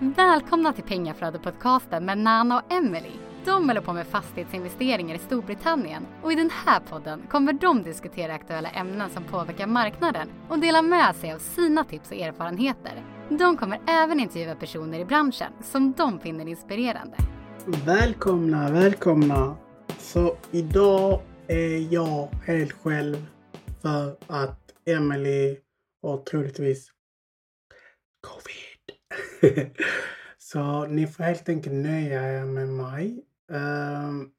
Välkomna till Pengaflödet-podcasten med Nana och Emily. De håller på med fastighetsinvesteringar i Storbritannien och i den här podden kommer de diskutera aktuella ämnen som påverkar marknaden och dela med sig av sina tips och erfarenheter. De kommer även intervjua personer i branschen som de finner inspirerande. Välkomna, välkomna! Så idag är jag helt själv för att Emily har troligtvis covid. Så ni får helt enkelt nöja er med mig. Ehm,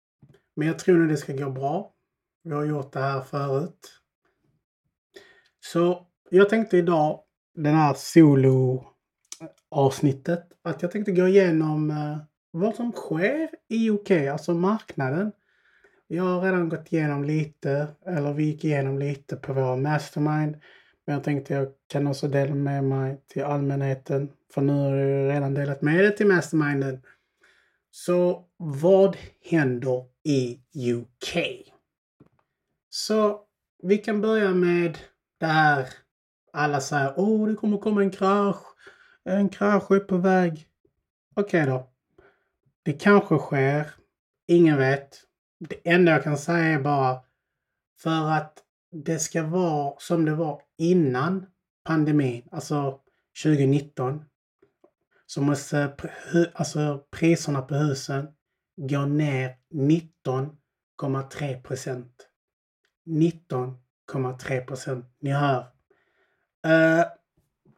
men jag tror nog det ska gå bra. Vi har gjort det här förut. Så jag tänkte idag, den här solo eh, avsnittet, att jag tänkte gå igenom eh, vad som sker i UK, alltså marknaden. Jag har redan gått igenom lite, eller vi gick igenom lite på vår mastermind. Men jag tänkte jag kan också dela med mig till allmänheten. För nu har jag redan delat med det till masterminden. Så vad händer i UK? Så vi kan börja med det här. Alla säger åh, det kommer komma en krasch. En krasch är på väg. Okej okay då. Det kanske sker. Ingen vet. Det enda jag kan säga är bara för att det ska vara som det var innan pandemin, alltså 2019, så måste alltså priserna på husen gå ner 19,3 procent. 19,3 procent. Ni hör. Uh,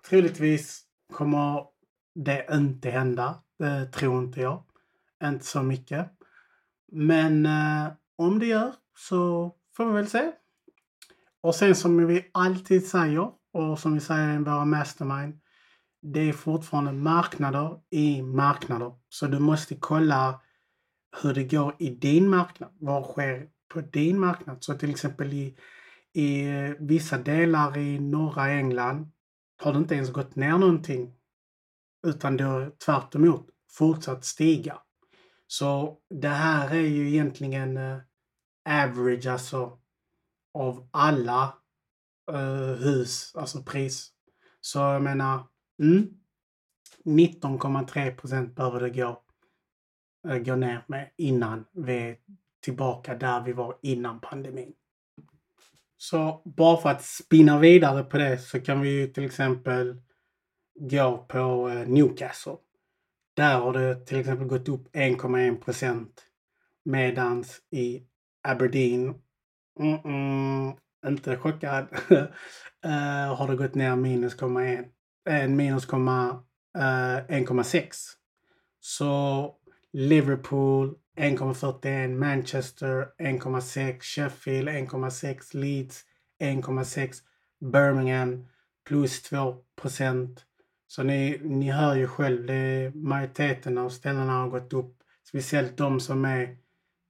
troligtvis kommer det inte hända. Det tror inte jag. Inte så mycket. Men uh, om det gör så får vi väl se. Och sen som vi alltid säger och som vi säger i våra mastermind. Det är fortfarande marknader i marknader. Så du måste kolla hur det går i din marknad. Vad sker på din marknad? Så till exempel i, i vissa delar i norra England har det inte ens gått ner någonting. Utan det har tvärt emot fortsatt stiga. Så det här är ju egentligen eh, average, alltså av alla uh, hus, alltså pris. Så jag menar, mm, 19,3 procent behöver det gå, uh, gå ner med innan vi är tillbaka där vi var innan pandemin. Så bara för att spinna vidare på det så kan vi ju till exempel gå på uh, Newcastle. Där har det till exempel gått upp 1,1 procent medans i Aberdeen Mm -mm, inte chockad. uh, har det gått ner minus 1,1. Eh, minus 1,6. Uh, eh, så Liverpool 1,41, Manchester 1,6, Sheffield 1,6, Leeds 1,6, Birmingham plus 2 procent. Så ni, ni hör ju själv, det majoriteten av ställena har gått upp. Speciellt de som är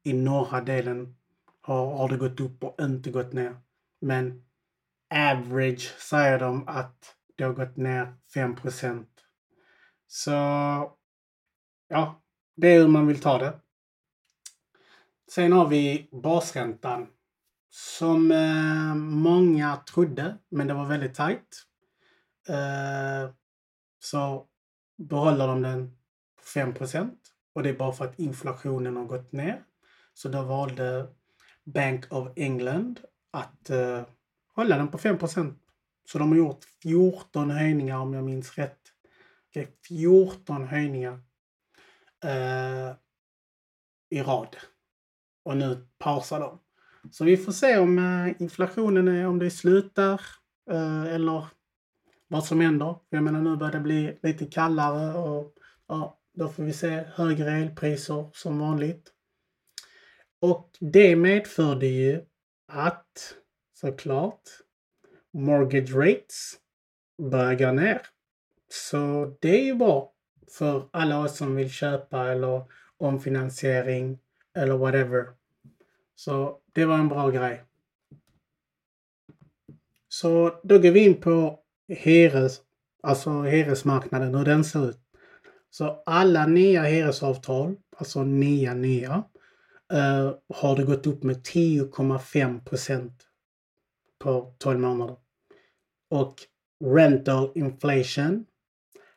i norra delen har, har det gått upp och inte gått ner. Men average säger de att det har gått ner 5% Så ja, det är hur man vill ta det. Sen har vi basräntan som eh, många trodde, men det var väldigt tajt. Eh, så behåller de den på 5 och det är bara för att inflationen har gått ner. Så då valde Bank of England att eh, hålla den på 5% Så de har gjort 14 höjningar om jag minns rätt. Okay, 14 höjningar eh, i rad. Och nu pausar de. Så vi får se om eh, inflationen är, om det slutar eh, eller vad som händer. Jag menar nu börjar det bli lite kallare och ja, då får vi se högre elpriser som vanligt. Och det medförde ju att såklart mortgage rates börjar gå ner. Så det är ju bra för alla oss som vill köpa eller omfinansiering eller whatever. Så det var en bra grej. Så då går vi in på hyres, alltså hyresmarknaden, hur den ser ut. Så alla nya hyresavtal, alltså nya nya, eh, har det gått upp med 10,5 procent på 12 månader. Och rental inflation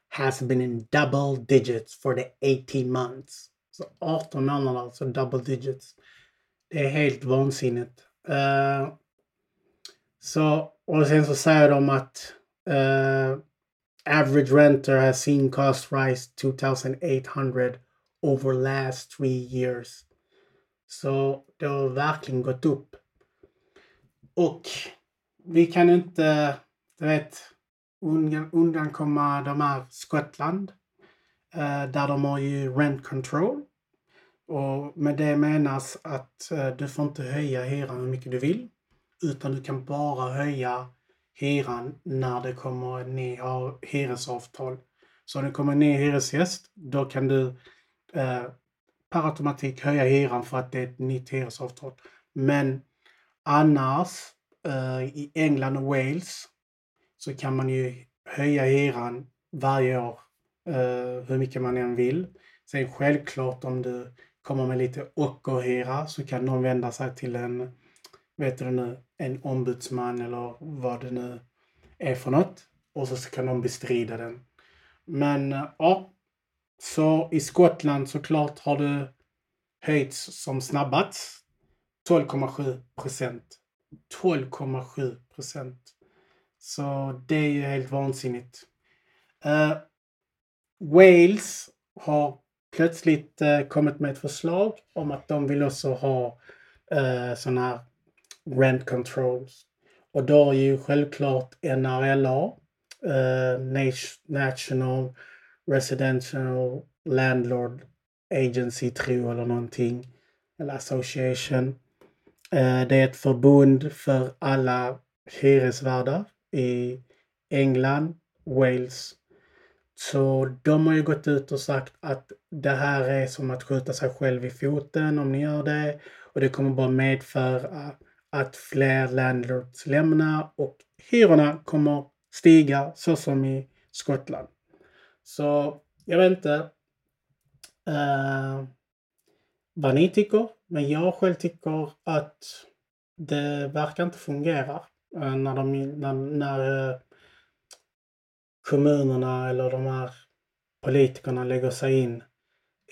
has been in double digits for the 18 months. Så 18 månader, alltså double digits. Det är helt vansinnigt. Uh, så, och sen så säger de att uh, average renter has seen cost rise 2800 over last three years. Så det har verkligen gått upp. Och vi kan inte, du vet, undankomma de här Skottland. Eh, där de har ju rent control. Och med det menas att eh, du får inte höja hyran hur mycket du vill. Utan du kan bara höja hyran när det kommer en ny hyresavtal. Så om det kommer en ny hyresgäst, då kan du eh, per automatik höja hyran för att det är ett nytt hyresavtal. Men annars eh, i England och Wales så kan man ju höja hyran varje år eh, hur mycket man än vill. Sen självklart om du kommer med lite ockerhyra så kan någon vända sig till en, vet du nu, en ombudsman eller vad det nu är för något. Och så kan de bestrida den. Men ja, så i Skottland såklart har det höjts som snabbast. 12,7 procent. 12,7 procent. Så det är ju helt vansinnigt. Uh, Wales har plötsligt uh, kommit med ett förslag om att de vill också ha eh, uh, sådana här rent controls. Och då är ju självklart NRLA, uh, National Residential Landlord Agency tror eller någonting. Eller Association. Eh, det är ett förbund för alla hyresvärdar i England, Wales. Så de har ju gått ut och sagt att det här är som att skjuta sig själv i foten om ni gör det. Och det kommer bara medföra att fler landlords lämnar och hyrorna kommer stiga så som i Skottland. Så jag vet inte uh, vad ni tycker, men jag själv tycker att det verkar inte fungera uh, när, de, när, när uh, kommunerna eller de här politikerna lägger sig in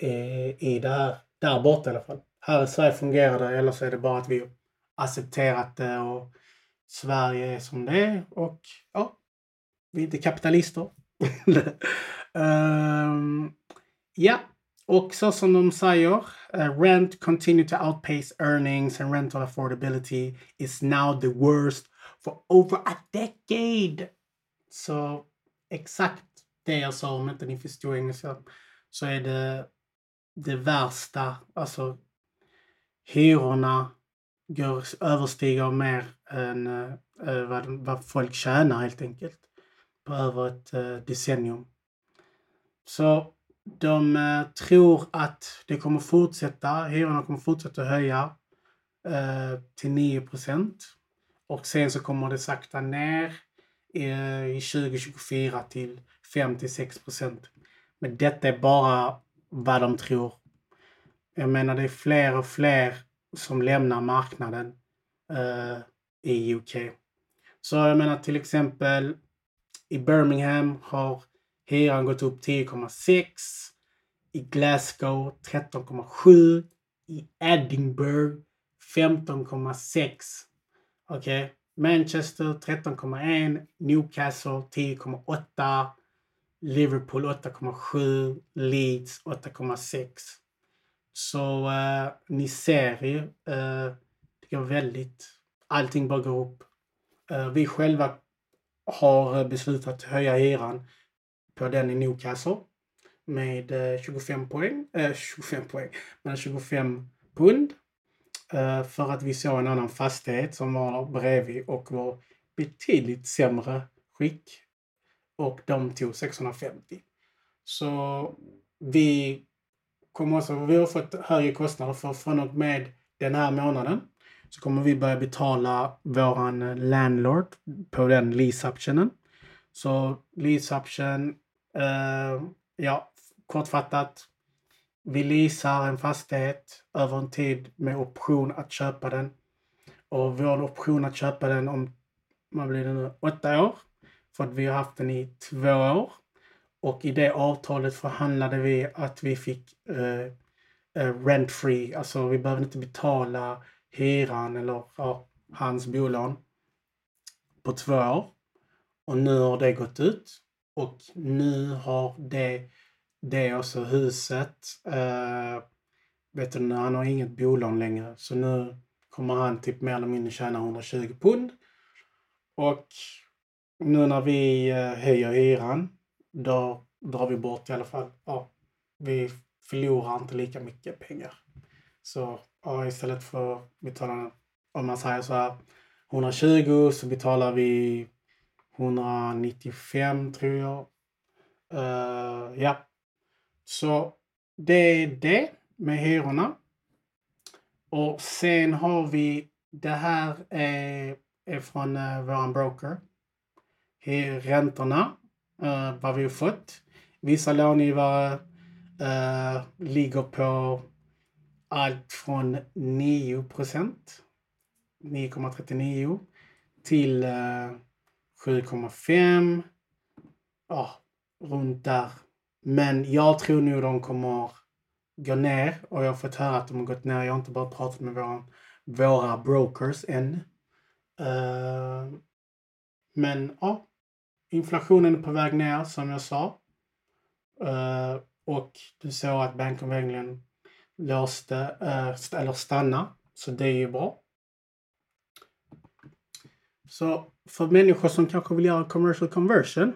i, i det här, där borta i alla fall. Här i Sverige fungerar det, eller så är det bara att vi accepterat det och Sverige är som det är och ja, vi är inte kapitalister. um, ja, och så som de säger, uh, rent continue to outpace earnings and rental affordability is now the worst for over a decade. Så exakt det jag sa om inte ni förstod engelska så är det det värsta, alltså hyrorna går, överstiger mer än uh, vad, vad folk tjänar helt enkelt på över ett uh, decennium. Så de eh, tror att det kommer fortsätta, hyrorna kommer fortsätta höja eh, till 9% och sen så kommer det sakta ner eh, i 2024 till 5 till 6 Men detta är bara vad de tror. Jag menar det är fler och fler som lämnar marknaden uh, i UK. Så jag menar till exempel i Birmingham har hyran gått upp 10,6. I Glasgow 13,7. I Edinburgh 15,6. Okej. Okay. Manchester 13,1. Newcastle 10,8. Liverpool 8,7. Leeds 8,6. Så uh, ni ser ju, uh, det går väldigt, allting bara går upp. Uh, vi själva har beslutat att höja hyran på den i Newcastle med eh, 25 poäng, eh, 25 poäng, men 25 pund. Eh, för att vi såg en annan fastighet som var bredvid och var betydligt sämre skick. Och de tog 650. Så vi kommer också, vi har fått högre kostnader för från och med den här månaden så kommer vi börja betala våran landlord på den lease optionen. Så lease Uh, ja, kortfattat. Vi leasar en fastighet över en tid med option att köpa den. Och vår option att köpa den om, vad blir det nu, åtta år. För att vi har haft den i två år. och i det avtalet förhandlade vi att vi fick eh, eh, uh, rent free, alltså vi behövde inte betala hyran eller ja, hans bolån på två år. Och nu har det gått ut. Och nu har det, det också alltså huset, uh, vet du, han har inget bolån längre. Så nu kommer han typ mer eller mindre tjäna 120 pund. Och nu när vi eh, höjer hyran, då drar vi bort i alla fall, ja, vi förlorar inte lika mycket pengar. Så ja, istället för att betala, om man säger så här, 120 så betalar vi 195 tror jag. Uh, ja. Så det är det med hyrorna. Och sen har vi, det här är, är från uh, våran broker. Räntorna, uh, vad vi har fått. Vissa långivare uh, ligger på allt från 9 procent, 9,39 till uh, 7,5. Ja, runt där. Men jag tror nog de kommer gå ner och jag har fått höra att de har gått ner. Jag har inte bara pratat med våra, våra brokers än. Uh, men ja, inflationen är på väg ner som jag sa. Uh, och du såg att Bank of England låste, uh, eller stanna. Så det är ju bra. Så för människor som kanske vill göra commercial conversion.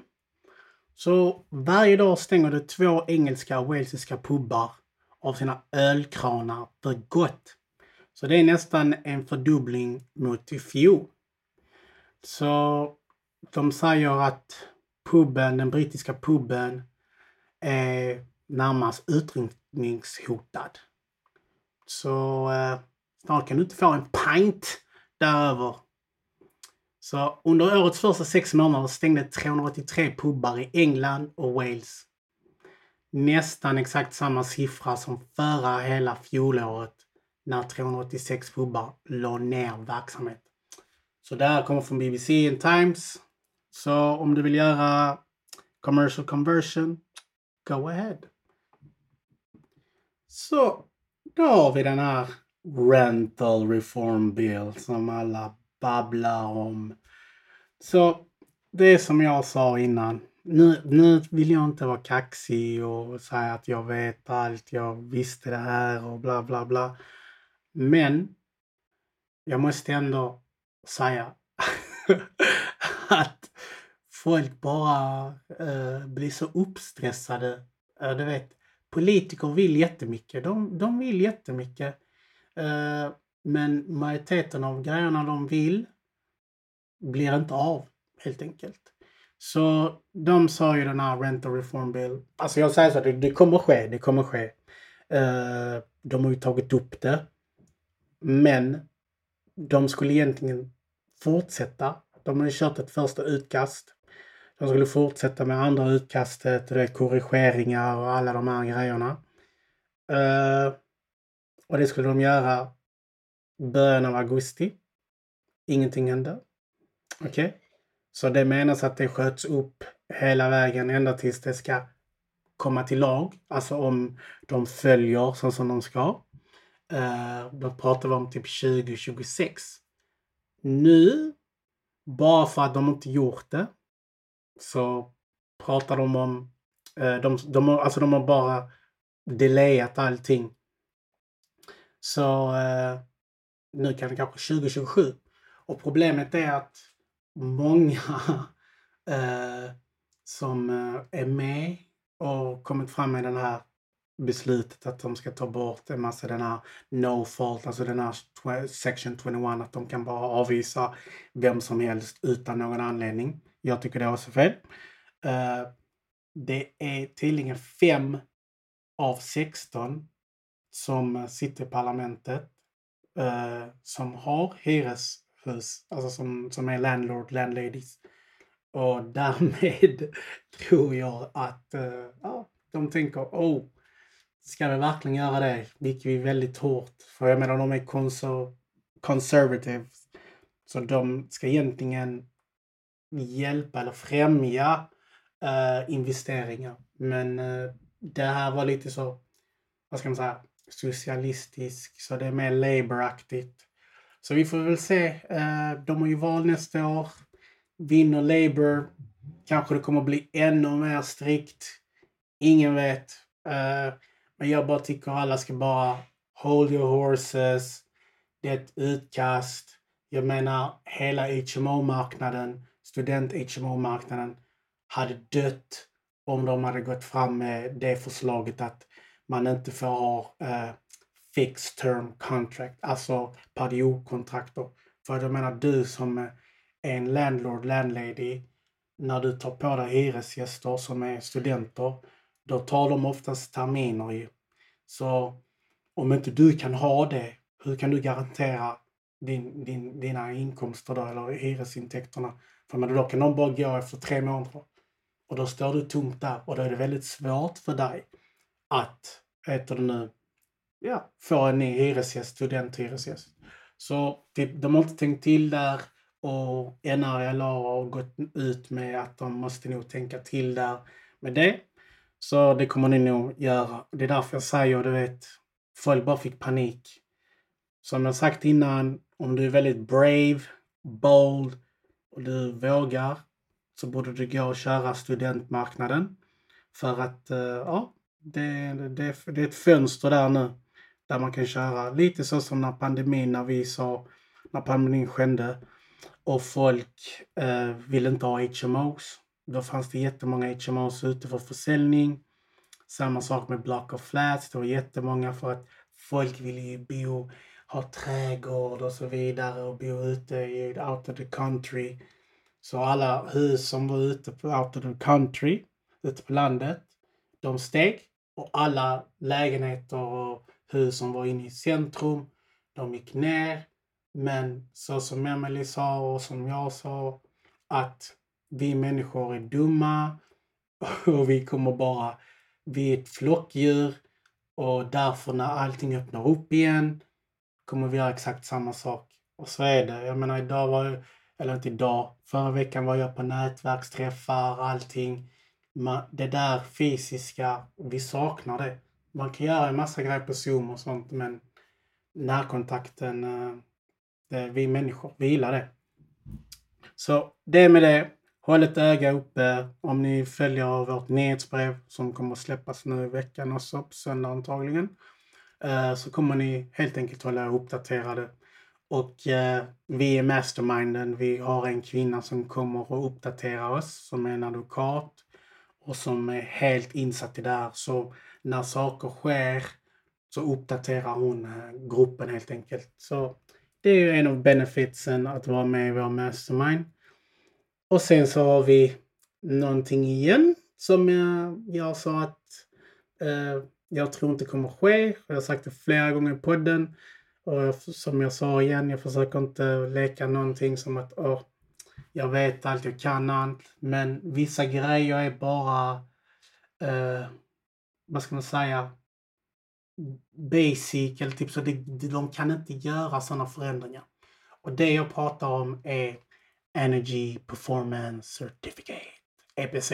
Så varje dag stänger det två engelska och walesiska pubbar av sina ölkranar för gott. Så det är nästan en fördubbling mot i fjol. Så de säger att puben, den brittiska puben är närmast utrotningshotad. Så eh, snart kan du inte få en pint däröver. Så under årets första sex månader stängde 383 pubbar i England och Wales. Nästan exakt samma siffra som förra hela fjolåret när 386 pubbar la ner verksamhet. Så det här kommer från BBC and Times. Så om du vill göra commercial conversion, go ahead. Så då har vi den här rental reform bill som alla babblar om. Så det är som jag sa innan. Nu, nu vill jag inte vara kaxig och säga att jag vet allt, jag visste det här och bla bla bla. Men jag måste ändå säga att folk bara eh, blir så uppstressade. Eh, du vet, politiker vill jättemycket. De, de vill jättemycket. Eh, men majoriteten av grejerna de vill blir inte av, helt enkelt. Så de sa ju den här rental reform bill. Alltså jag säger så, det, det kommer ske, det kommer ske. Uh, de har ju tagit upp det. Men de skulle egentligen fortsätta. De har ju kört ett första utkast. De skulle fortsätta med andra utkastet, det korrigeringar och alla de här grejerna. Uh, och det skulle de göra början av augusti. Ingenting hände. Okej? Okay? Så det menas att det sköts upp hela vägen ända tills det ska komma till lag. Alltså om de följer så som de ska. Uh, då pratar vi om typ 2026. Nu, bara för att de inte gjort det, så pratar de om... Uh, de, de, alltså de har bara delayat allting. Så uh, nu kan det kanske 2027. Och problemet är att många eh, som eh, är med och kommit fram med den här beslutet att de ska ta bort en massa den här no fault, alltså den här section 21, att de kan bara avvisa vem som helst utan någon anledning. Jag tycker det är också fel. Uh, det är tydligen fem av 16 som sitter i parlamentet eh, som har hyreshus, alltså som, som är landlord, landladies. Och därmed tror jag att eh, ja, de tänker, oh, ska vi verkligen göra det? Det gick vi väldigt hårt. För jag menar, de är konser conservatives. Så de ska egentligen hjälpa eller främja eh, investeringar. Men eh, det här var lite så, vad ska man säga, socialistisk, så det är mer Labour-aktigt. Så vi får väl se. Eh, de har ju val nästa år. Vinner Labour kanske det kommer bli ännu mer strikt. Ingen vet. Eh, men jag bara tycker alla ska bara hold your horses. Det är ett utkast. Jag menar hela HMO-marknaden, student-HMO-marknaden hade dött om de hade gått fram med det förslaget att man inte får ha eh, fixed term contract, alltså periodkontrakt. För jag menar du som är en landlord, landlady, när du tar på dig hyresgäster som är studenter, då tar de oftast terminer ju. Så om inte du kan ha det, hur kan du garantera din, din, dina inkomster då, eller hyresintäkterna? För men då kan de bara gå efter tre månader. Och då står du tomt där och då är det väldigt svårt för dig att, heter det nu, ja, få en ny hyresgäst, studenthyresgäst. Så typ, de har inte tänkt till där och NRLA har gått ut med att de måste nog tänka till där med det. Så det kommer ni nog göra. Det är därför jag säger, du vet, folk bara fick panik. Som jag sagt innan, om du är väldigt brave, bold och du vågar så borde du gå och köra studentmarknaden. För att, eh, ja, det, det, det, är ett fönster där nu där man kan köra lite så som när pandemin, när vi sa, när pandemin skedde och folk eh, ville inte ha HMOs. Då fanns det jättemånga HMOs ute för försäljning. Samma sak med Block of Flats. Det var jättemånga för att folk ville ju bo, ha trädgård och så vidare och bo ute i out of the country. Så alla hus som var ute på out of the country, ute på landet, de steg. Och alla lägenheter och hus som var inne i centrum, de gick ner. Men så som Emelie sa och som jag sa, att vi människor är dumma och vi kommer bara, vi är ett flockdjur och därför när allting öppnar upp igen kommer vi göra exakt samma sak. Och så är det. Jag menar idag var jag, eller inte idag, förra veckan var jag på nätverksträffar, allting det där fysiska, vi saknar det. Man kan göra en massa grejer på Zoom och sånt men närkontakten, eh, det, vi människor, vi gillar det. Så det med det. Håll ett öga uppe om ni följer vårt nyhetsbrev som kommer att släppas nu i veckan också, på söndag antagligen. Eh, så kommer ni helt enkelt hålla er uppdaterade. Och eh, vi är masterminden. Vi har en kvinna som kommer att uppdatera oss, som är en advokat och som är helt insatt i det här. Så när saker sker så uppdaterar hon eh, gruppen helt enkelt. Så det är ju en av benefitsen att vara med i vår mastermind. Och sen så har vi någonting igen som jag, jag sa att eh, jag tror inte kommer ske. Jag har sagt det flera gånger i podden. Och som jag sa igen, jag försöker inte leka någonting som att oh, jag vet allt, jag kan allt. Men vissa grejer är bara, eh, vad ska man säga, basic eller typ så. Det, de kan inte göra sådana förändringar. Och det jag pratar om är Energy Performance Certificate, EPC.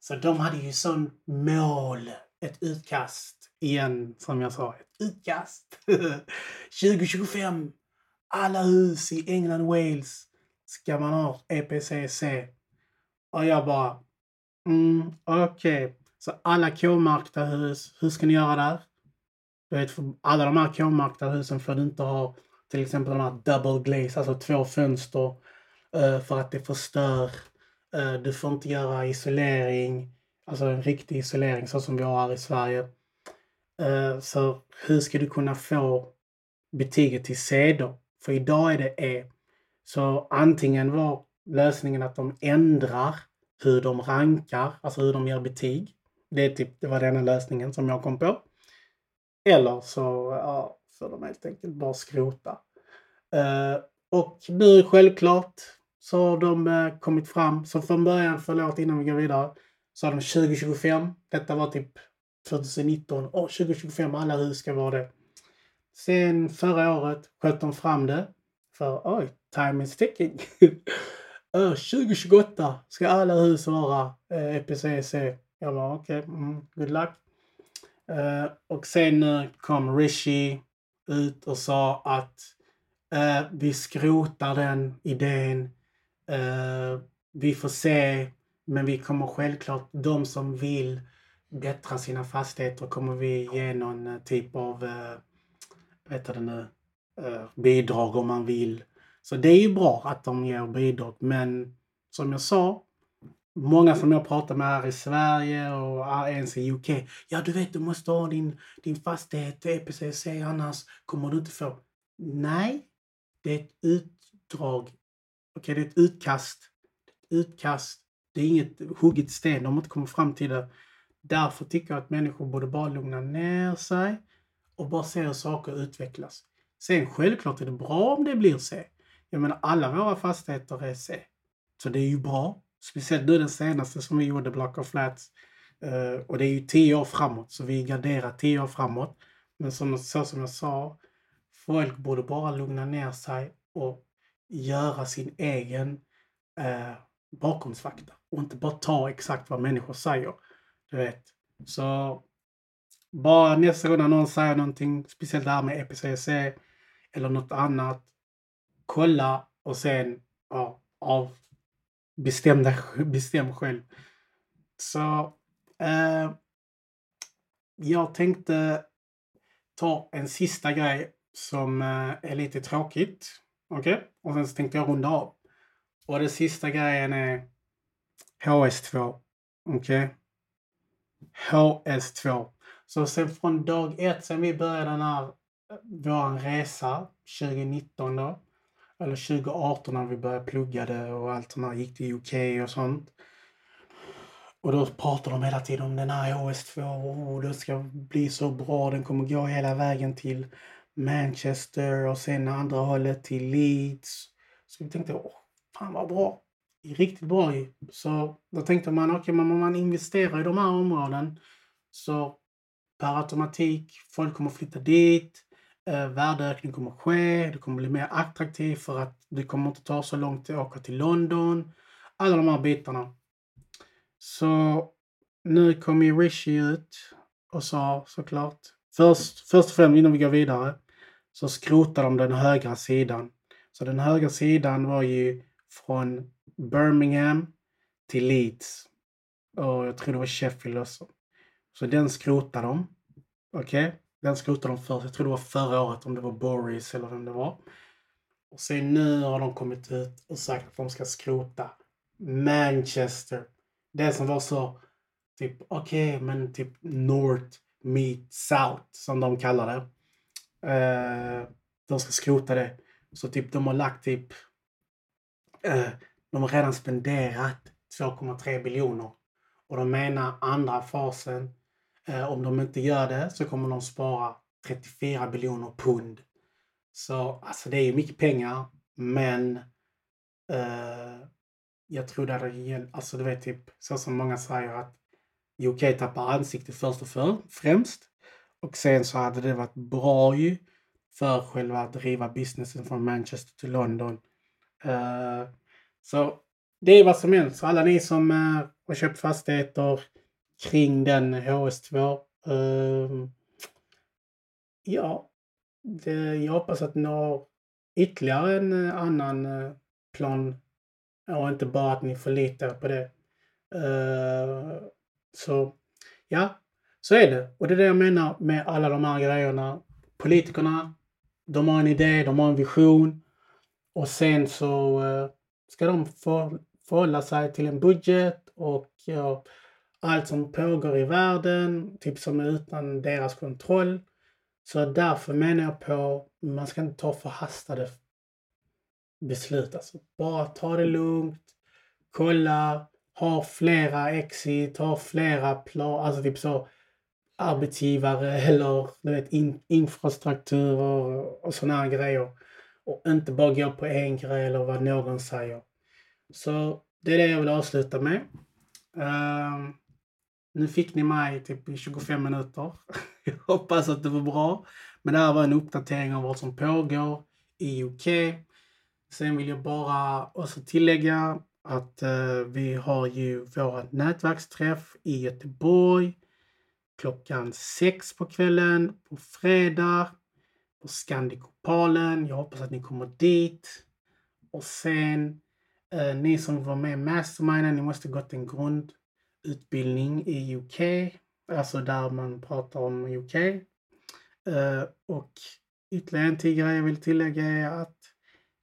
Så de hade ju sån mål, ett utkast igen, som jag sa, ett utkast. 2025, alla hus i England och Wales ska man ha EPCC. Och jag bara, mm, okej. Okay. Så alla K-märkta hus, hur ska ni göra där? Du vet, för alla de här K-märkta husen får du inte ha till exempel de här double glaze, alltså två fönster eh, för att det förstör. Eh, du får inte göra isolering, alltså en riktig isolering så som vi har här i Sverige. Eh, så hur ska du kunna få betyget till C då? För idag är det E. Så antingen var lösningen att de ändrar hur de rankar, alltså hur de ger betyg. Det, är typ, det var den lösningen som jag kom på. Eller så ja, får de helt enkelt bara skrota. Eh, och nu självklart så har de eh, kommit fram. Så från början, förlåt innan vi går vidare, så har de 2025. Detta var typ 2019. Och 2025, alla hus ska vara det. Sen förra året sköt de fram det. För oj, time is ticking. Eh, 2028 ska alla hus vara eh, EPCC. Jag bara okej, mm, good luck. Eh, och sen eh, kom Rishi ut och sa att eh, vi skrotar den idén. Eh, vi får se, men vi kommer självklart, de som vill bättra sina fastigheter kommer vi ge någon eh, typ av, eh, vet det nu, Eh, bidrag om man vill. Så det är ju bra att de ger bidrag, men som jag sa, många som jag pratar med här i Sverige och ens i UK. Ja, du vet, du måste ha din, din fastighet EPCC, annars kommer du inte få. Nej, det är ett utdrag. Okej, okay, det är ett utkast. Ett utkast. Det är inget hugget sten. De har inte kommit fram till det. Därför tycker jag att människor borde bara lugna ner sig och bara se hur saker utvecklas. Sen självklart är det bra om det blir C. Jag menar, alla våra fastigheter är C. Så det är ju bra. Speciellt nu den senaste som vi gjorde, Block of Flats. Uh, och det är ju tio år framåt, så vi garderar tio år framåt. Men som, så som jag sa, folk borde bara lugna ner sig och göra sin egen uh, bakgrundsfakta. Och inte bara ta exakt vad människor säger. Du vet. Så bara nästa gång när någon säger någonting, speciellt det här med EPCC eller något annat, kolla och sen ja, av, bestäm, dig, bestäm själv. Så eh, jag tänkte ta en sista grej som eh, är lite tråkigt. Okej? Okay? Och sen så tänkte jag runda av. Och den sista grejen är HS2. Okej? Okay? HS2. Så sen från dag ett, sen vi började den här, vår resa 2019 då, eller 2018 när vi började plugga det och allt sånt där, gick till UK och sånt. Och då pratar de hela tiden om den här HS2 oh, det ska bli så bra, den kommer gå hela vägen till Manchester och sen andra hållet till Leeds. Så vi tänkte, åh, fan vad bra. Riktigt bra ju. Så då tänkte man, okej, okay, men om man investerar i de här områden så per automatik, folk kommer flytta dit, eh, värdeökning kommer ske, det kommer bli mer attraktivt för att det kommer inte ta så långt att åka till London. Alla de här bitarna. Så nu kom ju Rishi ut och sa såklart, först, först och främst innan vi går vidare, så skrotade de den högra sidan. Så den högra sidan var ju från Birmingham till Leeds. Och jag tror det var Sheffield också. Så den skrotade de. Okej? Okay? Den skrotade de först. Jag tror det var förra året, om det var Boris eller vem det var. Och sen nu har de kommit ut och sagt att de ska skrota Manchester. Det som var så, typ, okej, okay, men typ North meet South, som de kallar det. Uh, de ska skrota det. Så typ de har lagt typ, uh, de har redan spenderat 2,3 biljoner. Och de menar andra fasen Eh, om de inte gör det så kommer de spara 34 biljoner pund. Så alltså det är ju mycket pengar, men eh, jag tror det gäller, alltså du vet typ så som många säger att UK tappar ansikte först och för, främst. Och sen så hade det varit bra ju för själva att driva businessen från Manchester till London. Eh, så det är vad som helst. Så alla ni som eh, har köpt fastigheter kring den HS2. Uh, ehm, ja, det, jag hoppas att ni har ytterligare en eh, annan eh, plan och inte bara att ni förlitar på det. Uh, så ja, så är det. Och det är det jag menar med alla de här grejerna. Politikerna, de har en idé, de har en vision och sen så eh, ska de för, förhålla sig till en budget och ja, allt som pågår i världen, typ som är utan deras kontroll. Så därför menar jag på, man ska inte ta förhastade beslut. Alltså bara ta det lugnt, kolla, ha flera exit, ha flera plan, alltså typ så arbetsgivare eller du vet, in, infrastruktur och, och sådana här grejer. Och inte bara gå på en grej eller vad någon säger. Så det är det jag vill avsluta med. Um, nu fick ni mig typ i 25 minuter. Jag hoppas att det var bra. Men det här var en uppdatering av vad som pågår i UK. Sen vill jag bara också tillägga att eh, vi har ju vår nätverksträff i Göteborg klockan sex på kvällen på fredag på Scandicopalen. Jag hoppas att ni kommer dit. Och sen eh, ni som var med i Masterminden, ni måste gått en grund utbildning i UK. Alltså där man pratar om UK. Eh, och ytterligare en till grej jag vill tillägga är att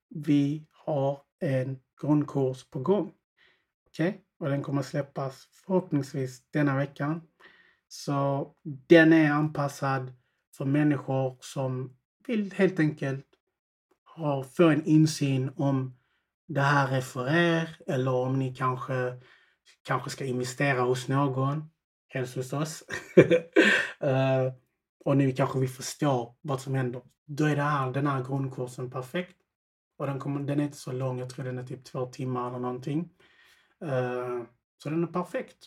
vi har en grundkurs på gång. Okej? Okay? Och den kommer släppas förhoppningsvis denna veckan. Så den är anpassad för människor som vill helt enkelt ha, få en insyn om det här är för er eller om ni kanske, kanske ska investera hos någon. Helst hos oss. uh, och nu kanske vi förstår vad som händer. Då är det här, den här grundkursen perfekt. Och den, kommer, den är inte så lång, jag tror den är typ två timmar eller någonting. Uh, så den är perfekt.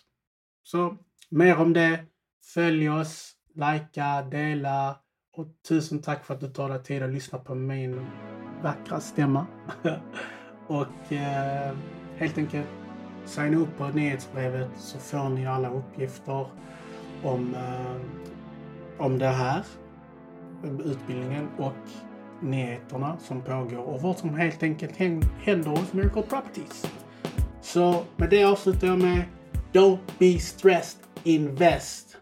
Så mer om det. Följ oss, likea, dela och tusen tack för att du tar dig tid att lyssna på min vackra stämma. och uh, helt enkelt signa upp på nyhetsbrevet så får ni alla uppgifter om, eh, om det här, utbildningen och nyheterna som pågår och vad som helt enkelt händer hos Miracle Properties. Så med det avslutar jag med Don't be stressed, invest.